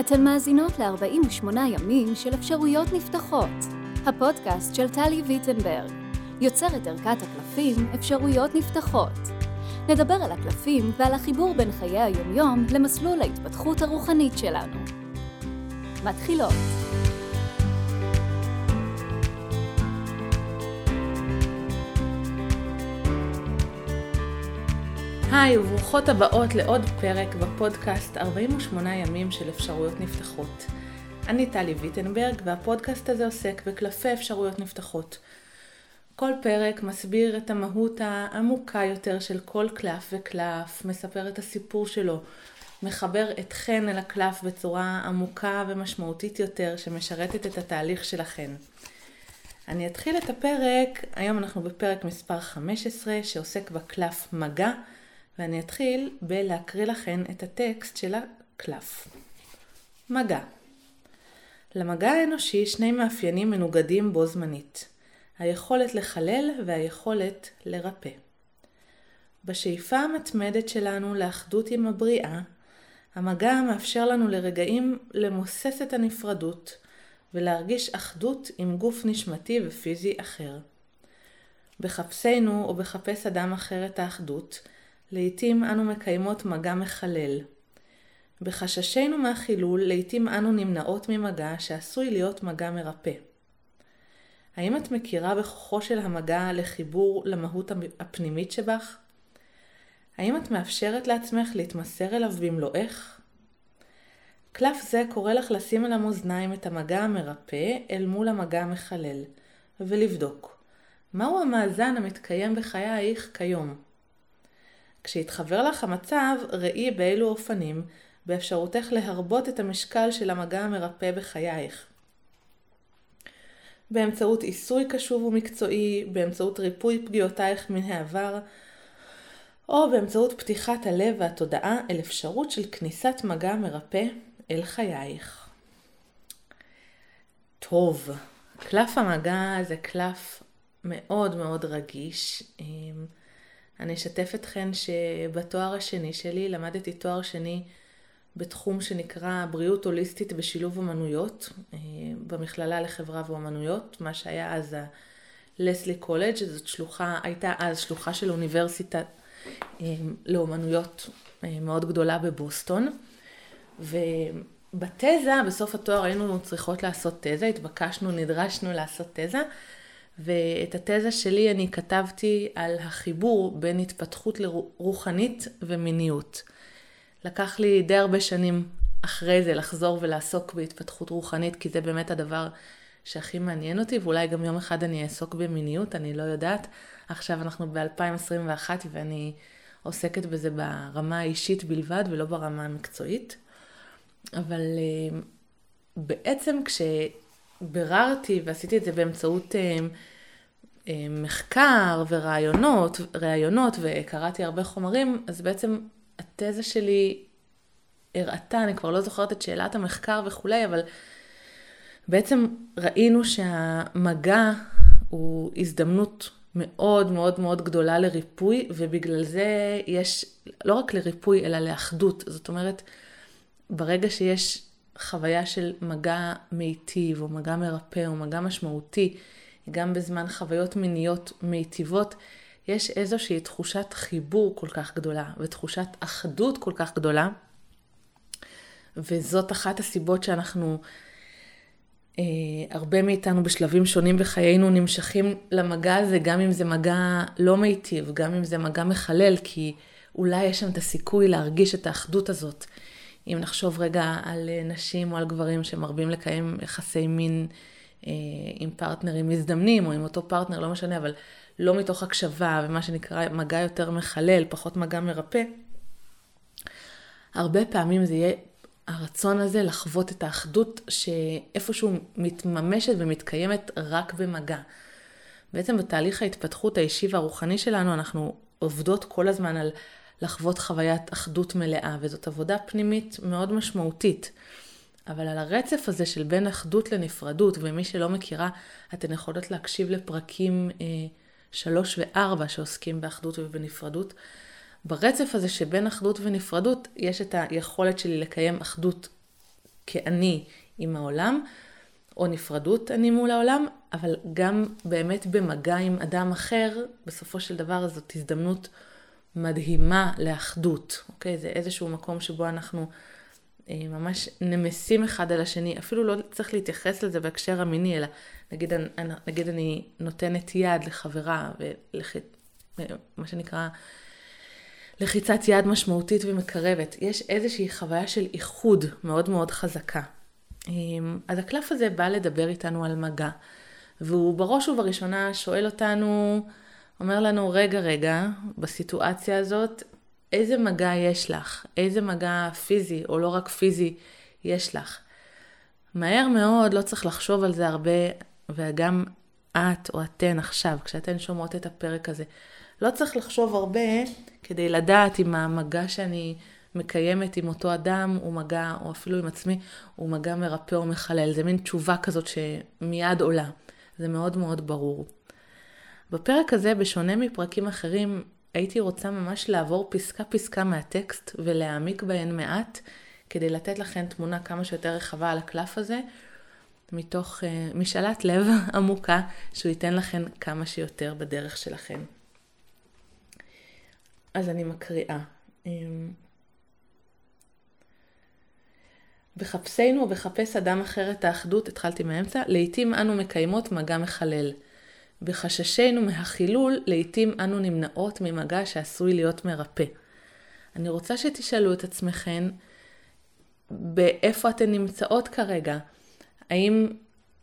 אתן מאזינות ל-48 ימים של אפשרויות נפתחות, הפודקאסט של טלי ויטנברג, יוצרת ערכת הקלפים אפשרויות נפתחות. נדבר על הקלפים ועל החיבור בין חיי היומיום למסלול ההתפתחות הרוחנית שלנו. מתחילות. היי וברוכות הבאות לעוד פרק בפודקאסט 48 ימים של אפשרויות נפתחות. אני טלי ויטנברג והפודקאסט הזה עוסק בקלפי אפשרויות נפתחות. כל פרק מסביר את המהות העמוקה יותר של כל קלף וקלף, מספר את הסיפור שלו, מחבר אתכן אל הקלף בצורה עמוקה ומשמעותית יותר שמשרתת את התהליך שלכן. אני אתחיל את הפרק, היום אנחנו בפרק מספר 15 שעוסק בקלף מגע. ואני אתחיל בלהקריא לכן את הטקסט של הקלף. מגע למגע האנושי שני מאפיינים מנוגדים בו זמנית, היכולת לחלל והיכולת לרפא. בשאיפה המתמדת שלנו לאחדות עם הבריאה, המגע מאפשר לנו לרגעים למוסס את הנפרדות ולהרגיש אחדות עם גוף נשמתי ופיזי אחר. בחפשנו או בחפש אדם אחר את האחדות, לעתים אנו מקיימות מגע מחלל. בחששנו מהחילול, לעתים אנו נמנעות ממגע שעשוי להיות מגע מרפא. האם את מכירה בכוחו של המגע לחיבור למהות הפנימית שבך? האם את מאפשרת לעצמך להתמסר אליו במלואך? קלף זה קורא לך לשים על המאזניים את המגע המרפא אל מול המגע המחלל, ולבדוק מהו המאזן המתקיים בחייך כיום. כשיתחבר לך המצב, ראי באילו אופנים באפשרותך להרבות את המשקל של המגע המרפא בחייך. באמצעות עיסוי קשוב ומקצועי, באמצעות ריפוי פגיעותייך מן העבר, או באמצעות פתיחת הלב והתודעה אל אפשרות של כניסת מגע מרפא אל חייך. טוב, קלף המגע זה קלף מאוד מאוד רגיש. אני אשתף אתכן שבתואר השני שלי למדתי תואר שני בתחום שנקרא בריאות הוליסטית בשילוב אמנויות, אה, במכללה לחברה ואומנויות, מה שהיה אז ה-לסלי קולג', זאת שלוחה, הייתה אז שלוחה של אוניברסיטה אה, לאומנויות אה, מאוד גדולה בבוסטון. ובתזה, בסוף התואר היינו צריכות לעשות תזה, התבקשנו, נדרשנו לעשות תזה. ואת התזה שלי אני כתבתי על החיבור בין התפתחות רוחנית ומיניות. לקח לי די הרבה שנים אחרי זה לחזור ולעסוק בהתפתחות רוחנית, כי זה באמת הדבר שהכי מעניין אותי, ואולי גם יום אחד אני אעסוק במיניות, אני לא יודעת. עכשיו אנחנו ב-2021 ואני עוסקת בזה ברמה האישית בלבד ולא ברמה המקצועית. אבל אה, בעצם כש... ביררתי ועשיתי את זה באמצעות אה, אה, מחקר ורעיונות, ראיונות וקראתי הרבה חומרים, אז בעצם התזה שלי הראתה, אני כבר לא זוכרת את שאלת המחקר וכולי, אבל בעצם ראינו שהמגע הוא הזדמנות מאוד מאוד מאוד גדולה לריפוי, ובגלל זה יש, לא רק לריפוי, אלא לאחדות. זאת אומרת, ברגע שיש חוויה של מגע מיטיב, או מגע מרפא, או מגע משמעותי, גם בזמן חוויות מיניות מיטיבות, יש איזושהי תחושת חיבור כל כך גדולה, ותחושת אחדות כל כך גדולה, וזאת אחת הסיבות שאנחנו, אה, הרבה מאיתנו בשלבים שונים בחיינו נמשכים למגע הזה, גם אם זה מגע לא מיטיב, גם אם זה מגע מחלל, כי אולי יש שם את הסיכוי להרגיש את האחדות הזאת. אם נחשוב רגע על אה, נשים או על גברים שמרבים לקיים יחסי מין אה, עם פרטנרים מזדמנים, או עם אותו פרטנר, לא משנה, אבל לא מתוך הקשבה ומה שנקרא מגע יותר מחלל, פחות מגע מרפא, הרבה פעמים זה יהיה הרצון הזה לחוות את האחדות שאיפשהו מתממשת ומתקיימת רק במגע. בעצם בתהליך ההתפתחות האישי והרוחני שלנו אנחנו עובדות כל הזמן על לחוות חוויית אחדות מלאה, וזאת עבודה פנימית מאוד משמעותית. אבל על הרצף הזה של בין אחדות לנפרדות, ומי שלא מכירה, אתן יכולות להקשיב לפרקים אה, שלוש וארבע שעוסקים באחדות ובנפרדות. ברצף הזה שבין אחדות ונפרדות, יש את היכולת שלי לקיים אחדות כאני עם העולם, או נפרדות אני מול העולם, אבל גם באמת במגע עם אדם אחר, בסופו של דבר זאת הזדמנות מדהימה לאחדות, אוקיי? זה איזשהו מקום שבו אנחנו אה, ממש נמסים אחד על השני, אפילו לא צריך להתייחס לזה בהקשר המיני, אלא נגיד, נגיד אני נותנת יד לחברה, ולח... מה שנקרא לחיצת יד משמעותית ומקרבת. יש איזושהי חוויה של איחוד מאוד מאוד חזקה. אמ, אז הקלף הזה בא לדבר איתנו על מגע, והוא בראש ובראשונה שואל אותנו, אומר לנו, רגע, רגע, בסיטואציה הזאת, איזה מגע יש לך? איזה מגע פיזי, או לא רק פיזי, יש לך? מהר מאוד, לא צריך לחשוב על זה הרבה, וגם את או אתן עכשיו, כשאתן שומעות את הפרק הזה, לא צריך לחשוב הרבה כדי לדעת אם המגע שאני מקיימת עם אותו אדם הוא מגע, או אפילו עם עצמי, הוא מגע מרפא או מחלל. זה מין תשובה כזאת שמיד עולה. זה מאוד מאוד ברור. בפרק הזה, בשונה מפרקים אחרים, הייתי רוצה ממש לעבור פסקה פסקה מהטקסט ולהעמיק בהן מעט, כדי לתת לכם תמונה כמה שיותר רחבה על הקלף הזה, מתוך uh, משאלת לב עמוקה, שהוא ייתן לכם כמה שיותר בדרך שלכם. אז אני מקריאה. אמ, בחפשנו ובחפש אדם אחר את האחדות, התחלתי מאמצע, לעתים אנו מקיימות מגע מחלל. בחששנו מהחילול, לעתים אנו נמנעות ממגע שעשוי להיות מרפא. אני רוצה שתשאלו את עצמכם, באיפה אתן נמצאות כרגע? האם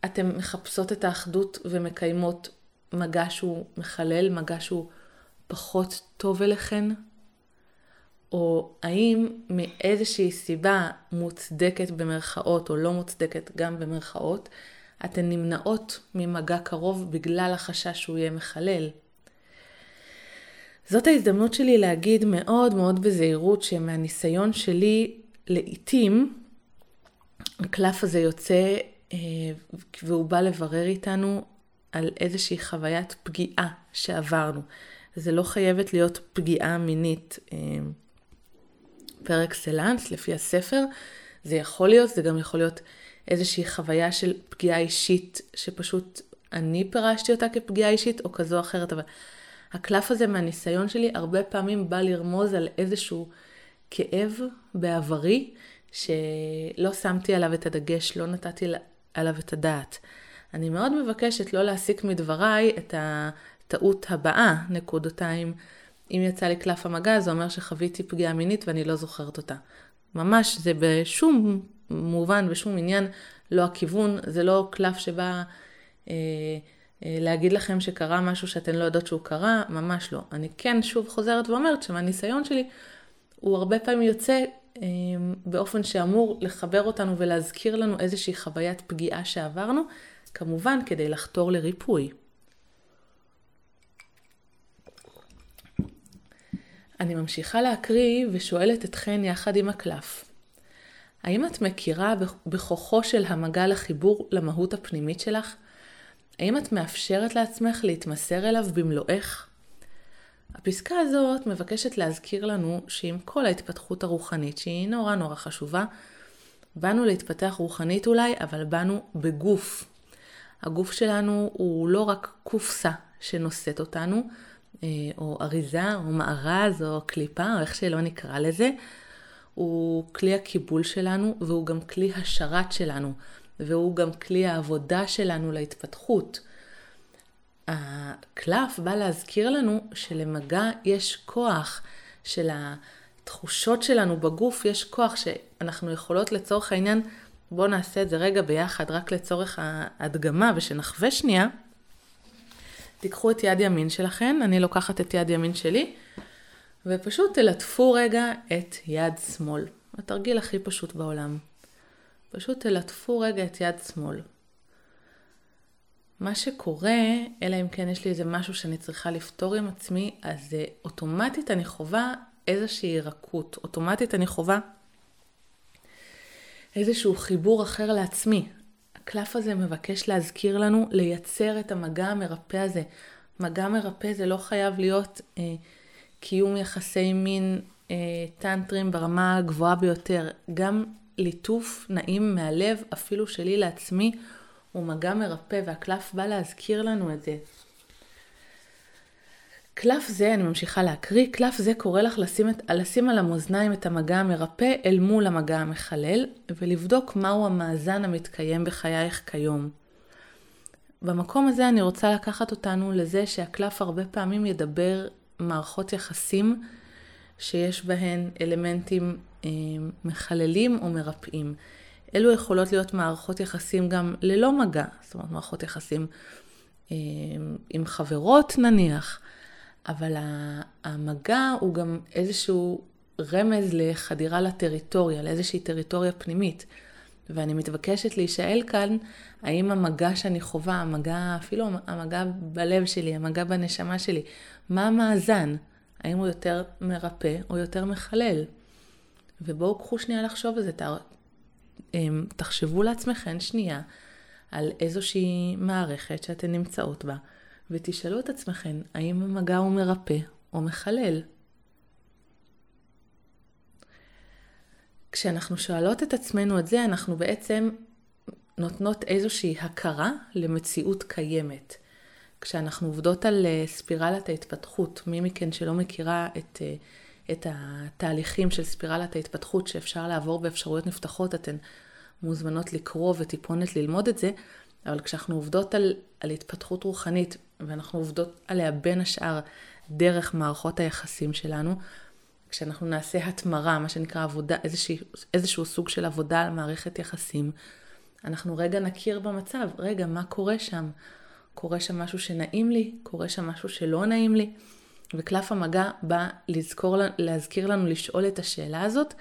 אתן מחפשות את האחדות ומקיימות מגע שהוא מחלל, מגע שהוא פחות טוב אליכן? או האם מאיזושהי סיבה מוצדקת במרכאות או לא מוצדקת גם במרכאות, אתן נמנעות ממגע קרוב בגלל החשש שהוא יהיה מחלל. זאת ההזדמנות שלי להגיד מאוד מאוד בזהירות שמהניסיון שלי לעתים הקלף הזה יוצא אה, והוא בא לברר איתנו על איזושהי חוויית פגיעה שעברנו. זה לא חייבת להיות פגיעה מינית אה, פר אקסלנס לפי הספר. זה יכול להיות, זה גם יכול להיות איזושהי חוויה של פגיעה אישית שפשוט אני פירשתי אותה כפגיעה אישית או כזו או אחרת, אבל הקלף הזה מהניסיון שלי הרבה פעמים בא לרמוז על איזשהו כאב בעברי שלא שמתי עליו את הדגש, לא נתתי עליו את הדעת. אני מאוד מבקשת לא להסיק מדבריי את הטעות הבאה, נקודותיים. אם יצא לי קלף המגע, זה אומר שחוויתי פגיעה מינית ואני לא זוכרת אותה. ממש, זה בשום מובן, בשום עניין, לא הכיוון, זה לא קלף שבא אה, אה, להגיד לכם שקרה משהו שאתן לא יודעות שהוא קרה, ממש לא. אני כן שוב חוזרת ואומרת שמהניסיון שלי, הוא הרבה פעמים יוצא אה, באופן שאמור לחבר אותנו ולהזכיר לנו איזושהי חוויית פגיעה שעברנו, כמובן כדי לחתור לריפוי. אני ממשיכה להקריא ושואלת אתכן יחד עם הקלף. האם את מכירה בכוחו של המגע לחיבור למהות הפנימית שלך? האם את מאפשרת לעצמך להתמסר אליו במלואך? הפסקה הזאת מבקשת להזכיר לנו שעם כל ההתפתחות הרוחנית, שהיא נורא נורא חשובה, באנו להתפתח רוחנית אולי, אבל באנו בגוף. הגוף שלנו הוא לא רק קופסה שנושאת אותנו, אה, או אריזה, או מארז, או קליפה, או איך שלא נקרא לזה, הוא כלי הקיבול שלנו, והוא גם כלי השרת שלנו, והוא גם כלי העבודה שלנו להתפתחות. הקלף בא להזכיר לנו שלמגע יש כוח, של התחושות שלנו בגוף יש כוח שאנחנו יכולות לצורך העניין, בואו נעשה את זה רגע ביחד, רק לצורך ההדגמה ושנחווה שנייה. תיקחו את יד ימין שלכם, אני לוקחת את יד ימין שלי, ופשוט תלטפו רגע את יד שמאל. התרגיל הכי פשוט בעולם. פשוט תלטפו רגע את יד שמאל. מה שקורה, אלא אם כן יש לי איזה משהו שאני צריכה לפתור עם עצמי, אז אוטומטית אני חווה איזושהי רכות. אוטומטית אני חווה איזשהו חיבור אחר לעצמי. הקלף הזה מבקש להזכיר לנו לייצר את המגע המרפא הזה. מגע מרפא זה לא חייב להיות אה, קיום יחסי מין אה, טנטרים ברמה הגבוהה ביותר. גם ליטוף נעים מהלב, אפילו שלי לעצמי, הוא מגע מרפא, והקלף בא להזכיר לנו את זה. קלף זה, אני ממשיכה להקריא, קלף זה קורא לך לשים, את, לשים על המאזניים את המגע המרפא אל מול המגע המחלל, ולבדוק מהו המאזן המתקיים בחייך כיום. במקום הזה אני רוצה לקחת אותנו לזה שהקלף הרבה פעמים ידבר מערכות יחסים שיש בהן אלמנטים אה, מחללים או מרפאים. אלו יכולות להיות מערכות יחסים גם ללא מגע, זאת אומרת מערכות יחסים אה, עם חברות נניח, אבל המגע הוא גם איזשהו רמז לחדירה לטריטוריה, לאיזושהי טריטוריה פנימית. ואני מתבקשת להישאל כאן, האם המגע שאני חווה, המגע, אפילו המגע בלב שלי, המגע בנשמה שלי, מה המאזן? האם הוא יותר מרפא או יותר מחלל? ובואו קחו שנייה לחשוב על זה, אמ, תחשבו לעצמכם שנייה על איזושהי מערכת שאתן נמצאות בה, ותשאלו את עצמכם, האם המגע הוא מרפא או מחלל? כשאנחנו שואלות את עצמנו את זה, אנחנו בעצם נותנות איזושהי הכרה למציאות קיימת. כשאנחנו עובדות על אה, ספירלת ההתפתחות, מי מכן שלא מכירה את, אה, את התהליכים של ספירלת ההתפתחות שאפשר לעבור באפשרויות נפתחות, אתן מוזמנות לקרוא וטיפונת ללמוד את זה, אבל כשאנחנו עובדות על, על התפתחות רוחנית, ואנחנו עובדות עליה בין השאר דרך מערכות היחסים שלנו, כשאנחנו נעשה התמרה, מה שנקרא עבודה, איזשה, איזשהו סוג של עבודה על מערכת יחסים, אנחנו רגע נכיר במצב, רגע, מה קורה שם? קורה שם משהו שנעים לי, קורה שם משהו שלא נעים לי. וקלף המגע בא לזכור, להזכיר לנו לשאול את השאלה הזאת.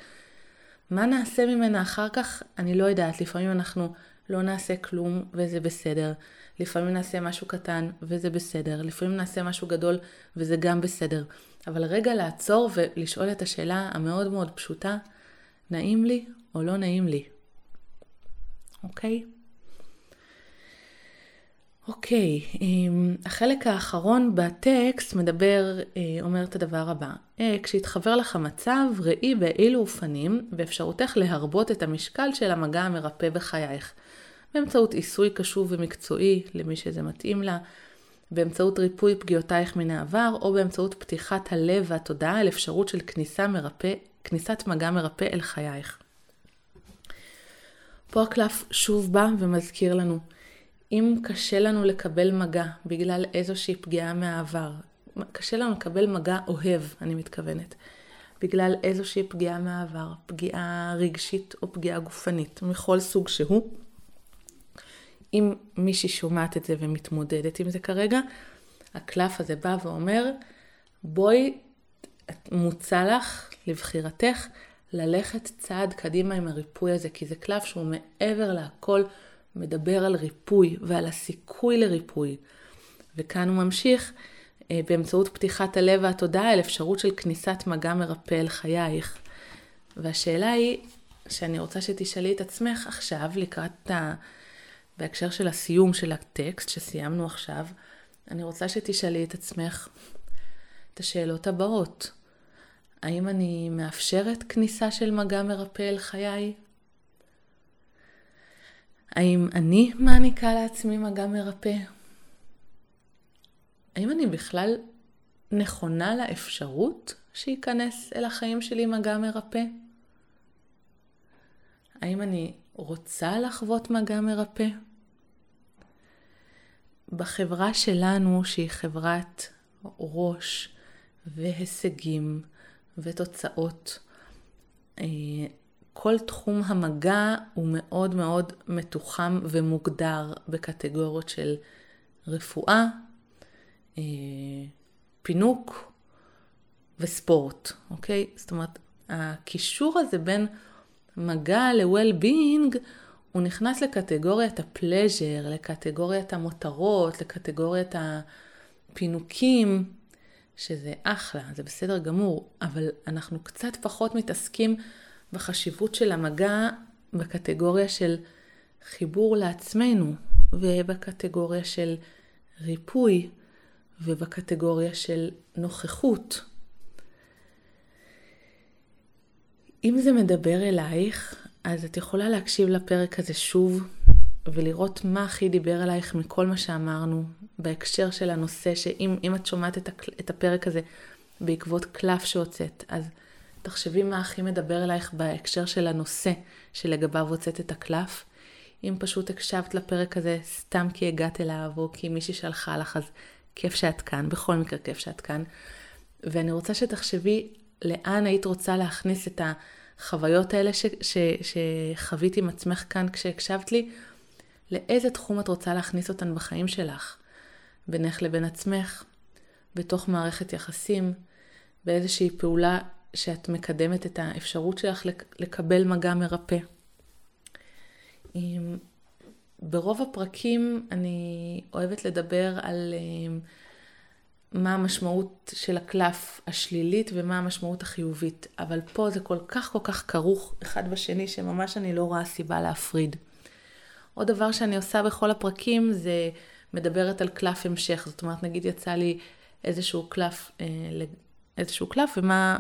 מה נעשה ממנה אחר כך? אני לא יודעת. לפעמים אנחנו לא נעשה כלום וזה בסדר. לפעמים נעשה משהו קטן וזה בסדר. לפעמים נעשה משהו גדול וזה גם בסדר. אבל רגע לעצור ולשאול את השאלה המאוד מאוד פשוטה, נעים לי או לא נעים לי? אוקיי? אוקיי, אמ, החלק האחרון בטקסט מדבר, אה, אומר את הדבר הבא: אה, כשיתחבר לך מצב, ראי באילו אופנים באפשרותך להרבות את המשקל של המגע המרפא בחייך. באמצעות עיסוי קשוב ומקצועי למי שזה מתאים לה, באמצעות ריפוי פגיעותייך מן העבר, או באמצעות פתיחת הלב והתודעה אל אפשרות של כניסה מרפא, כניסת מגע מרפא אל חייך. פה הקלף שוב בא ומזכיר לנו, אם קשה לנו לקבל מגע בגלל איזושהי פגיעה מהעבר, קשה לנו לקבל מגע אוהב, אני מתכוונת, בגלל איזושהי פגיעה מהעבר, פגיעה רגשית או פגיעה גופנית, מכל סוג שהוא, אם מישהי שומעת את זה ומתמודדת עם זה כרגע, הקלף הזה בא ואומר, בואי, מוצע לך, לבחירתך, ללכת צעד קדימה עם הריפוי הזה, כי זה קלף שהוא מעבר להכל מדבר על ריפוי ועל הסיכוי לריפוי. וכאן הוא ממשיך אה, באמצעות פתיחת הלב והתודעה אל אפשרות של כניסת מגע מרפא אל חייך. והשאלה היא, שאני רוצה שתשאלי את עצמך עכשיו, לקראת ה... בהקשר של הסיום של הטקסט שסיימנו עכשיו, אני רוצה שתשאלי את עצמך את השאלות הבאות. האם אני מאפשרת כניסה של מגע מרפא אל חיי? האם אני מעניקה לעצמי מגע מרפא? האם אני בכלל נכונה לאפשרות שייכנס אל החיים שלי מגע מרפא? האם אני רוצה לחוות מגע מרפא? בחברה שלנו, שהיא חברת ראש והישגים ותוצאות, אה, כל תחום המגע הוא מאוד מאוד מתוחם ומוגדר בקטגוריות של רפואה, אה, פינוק וספורט, אוקיי? זאת אומרת, הקישור הזה בין מגע ל-well-being הוא נכנס לקטגוריית הפלז'ר, לקטגוריית המותרות, לקטגוריית הפינוקים, שזה אחלה, זה בסדר גמור, אבל אנחנו קצת פחות מתעסקים בחשיבות של המגע בקטגוריה של חיבור לעצמנו, ובקטגוריה של ריפוי, ובקטגוריה של נוכחות. אם זה מדבר אלייך, אז את יכולה להקשיב לפרק הזה שוב, ולראות מה הכי דיבר עלייך מכל מה שאמרנו, בהקשר של הנושא, שאם את שומעת את, את הפרק הזה בעקבות קלף שהוצאת, אז תחשבי מה הכי מדבר אלייך בהקשר של הנושא שלגביו הוצאת את הקלף. אם פשוט הקשבת לפרק הזה סתם כי הגעת אליו, או כי מישהי שלחה לך, אז כיף שאת כאן, בכל מקרה כיף שאת כאן. ואני רוצה שתחשבי לאן היית רוצה להכניס את החוויות האלה ש, ש, שחווית עם עצמך כאן כשהקשבת לי, לאיזה תחום את רוצה להכניס אותן בחיים שלך, בינך לבין עצמך, בתוך מערכת יחסים, באיזושהי פעולה שאת מקדמת את האפשרות שלך לקבל מגע מרפא. ברוב הפרקים אני אוהבת לדבר על מה המשמעות של הקלף השלילית ומה המשמעות החיובית, אבל פה זה כל כך כל כך כרוך אחד בשני שממש אני לא רואה סיבה להפריד. עוד דבר שאני עושה בכל הפרקים זה מדברת על קלף המשך, זאת אומרת נגיד יצא לי איזשהו קלף, אה, איזשהו קלף ומה,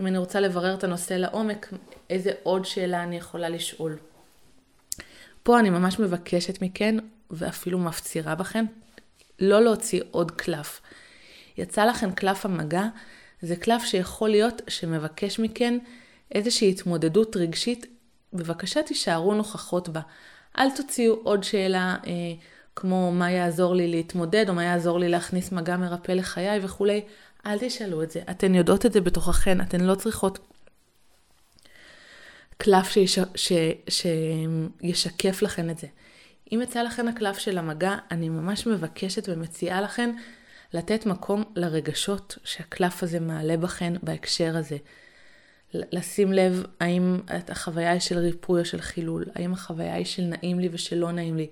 אם אני רוצה לברר את הנושא לעומק, איזה עוד שאלה אני יכולה לשאול. פה אני ממש מבקשת מכן, ואפילו מפצירה בכן, לא להוציא עוד קלף. יצא לכן קלף המגע, זה קלף שיכול להיות שמבקש מכן איזושהי התמודדות רגשית, בבקשה תישארו נוכחות בה. אל תוציאו עוד שאלה אה, כמו מה יעזור לי להתמודד, או מה יעזור לי להכניס מגע מרפא לחיי וכולי. אל תשאלו את זה. אתן יודעות את זה בתוככן, אתן לא צריכות קלף שיש, ש, שישקף לכן את זה. אם יצא לכן הקלף של המגע, אני ממש מבקשת ומציעה לכן לתת מקום לרגשות שהקלף הזה מעלה בכן בהקשר הזה. לשים לב האם החוויה היא של ריפוי או של חילול, האם החוויה היא של נעים לי ושל לא נעים לי,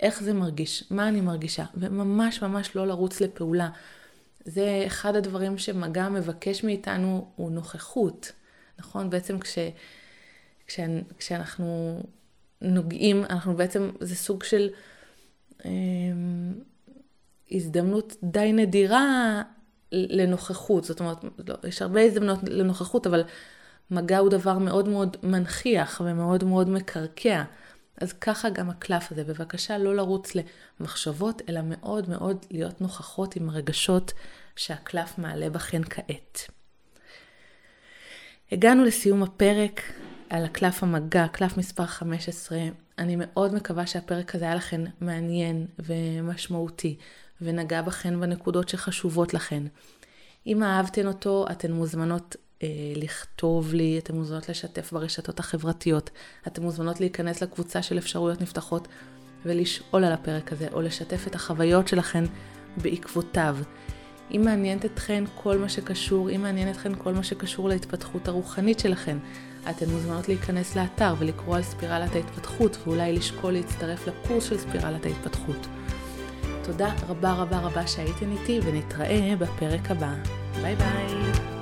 איך זה מרגיש, מה אני מרגישה, וממש ממש לא לרוץ לפעולה. זה אחד הדברים שמגע מבקש מאיתנו, הוא נוכחות, נכון? בעצם כש, כש, כשאנחנו נוגעים, אנחנו בעצם, זה סוג של אה, הזדמנות די נדירה לנוכחות. זאת אומרת, לא, יש הרבה הזדמנות לנוכחות, אבל מגע הוא דבר מאוד מאוד מנכיח ומאוד מאוד מקרקע. אז ככה גם הקלף הזה. בבקשה לא לרוץ למחשבות, אלא מאוד מאוד להיות נוכחות עם הרגשות שהקלף מעלה בכן כעת. הגענו לסיום הפרק על הקלף המגע, קלף מספר 15. אני מאוד מקווה שהפרק הזה היה לכן מעניין ומשמעותי, ונגע בכן בנקודות שחשובות לכן. אם אהבתן אותו, אתן מוזמנות אה, לכתוב לי, אתן מוזמנות לשתף ברשתות החברתיות, אתן מוזמנות להיכנס לקבוצה של אפשרויות נפתחות ולשאול על הפרק הזה, או לשתף את החוויות שלכן בעקבותיו. אם מעניינת אתכן כל מה שקשור, אם מעניין אתכן כל מה שקשור להתפתחות הרוחנית שלכן, אתן מוזמנות להיכנס לאתר ולקרוא על ספירלת ההתפתחות, ואולי לשקול להצטרף לקורס של ספירלת ההתפתחות. תודה רבה רבה רבה שהייתן איתי, ונתראה בפרק הבא. ביי ביי.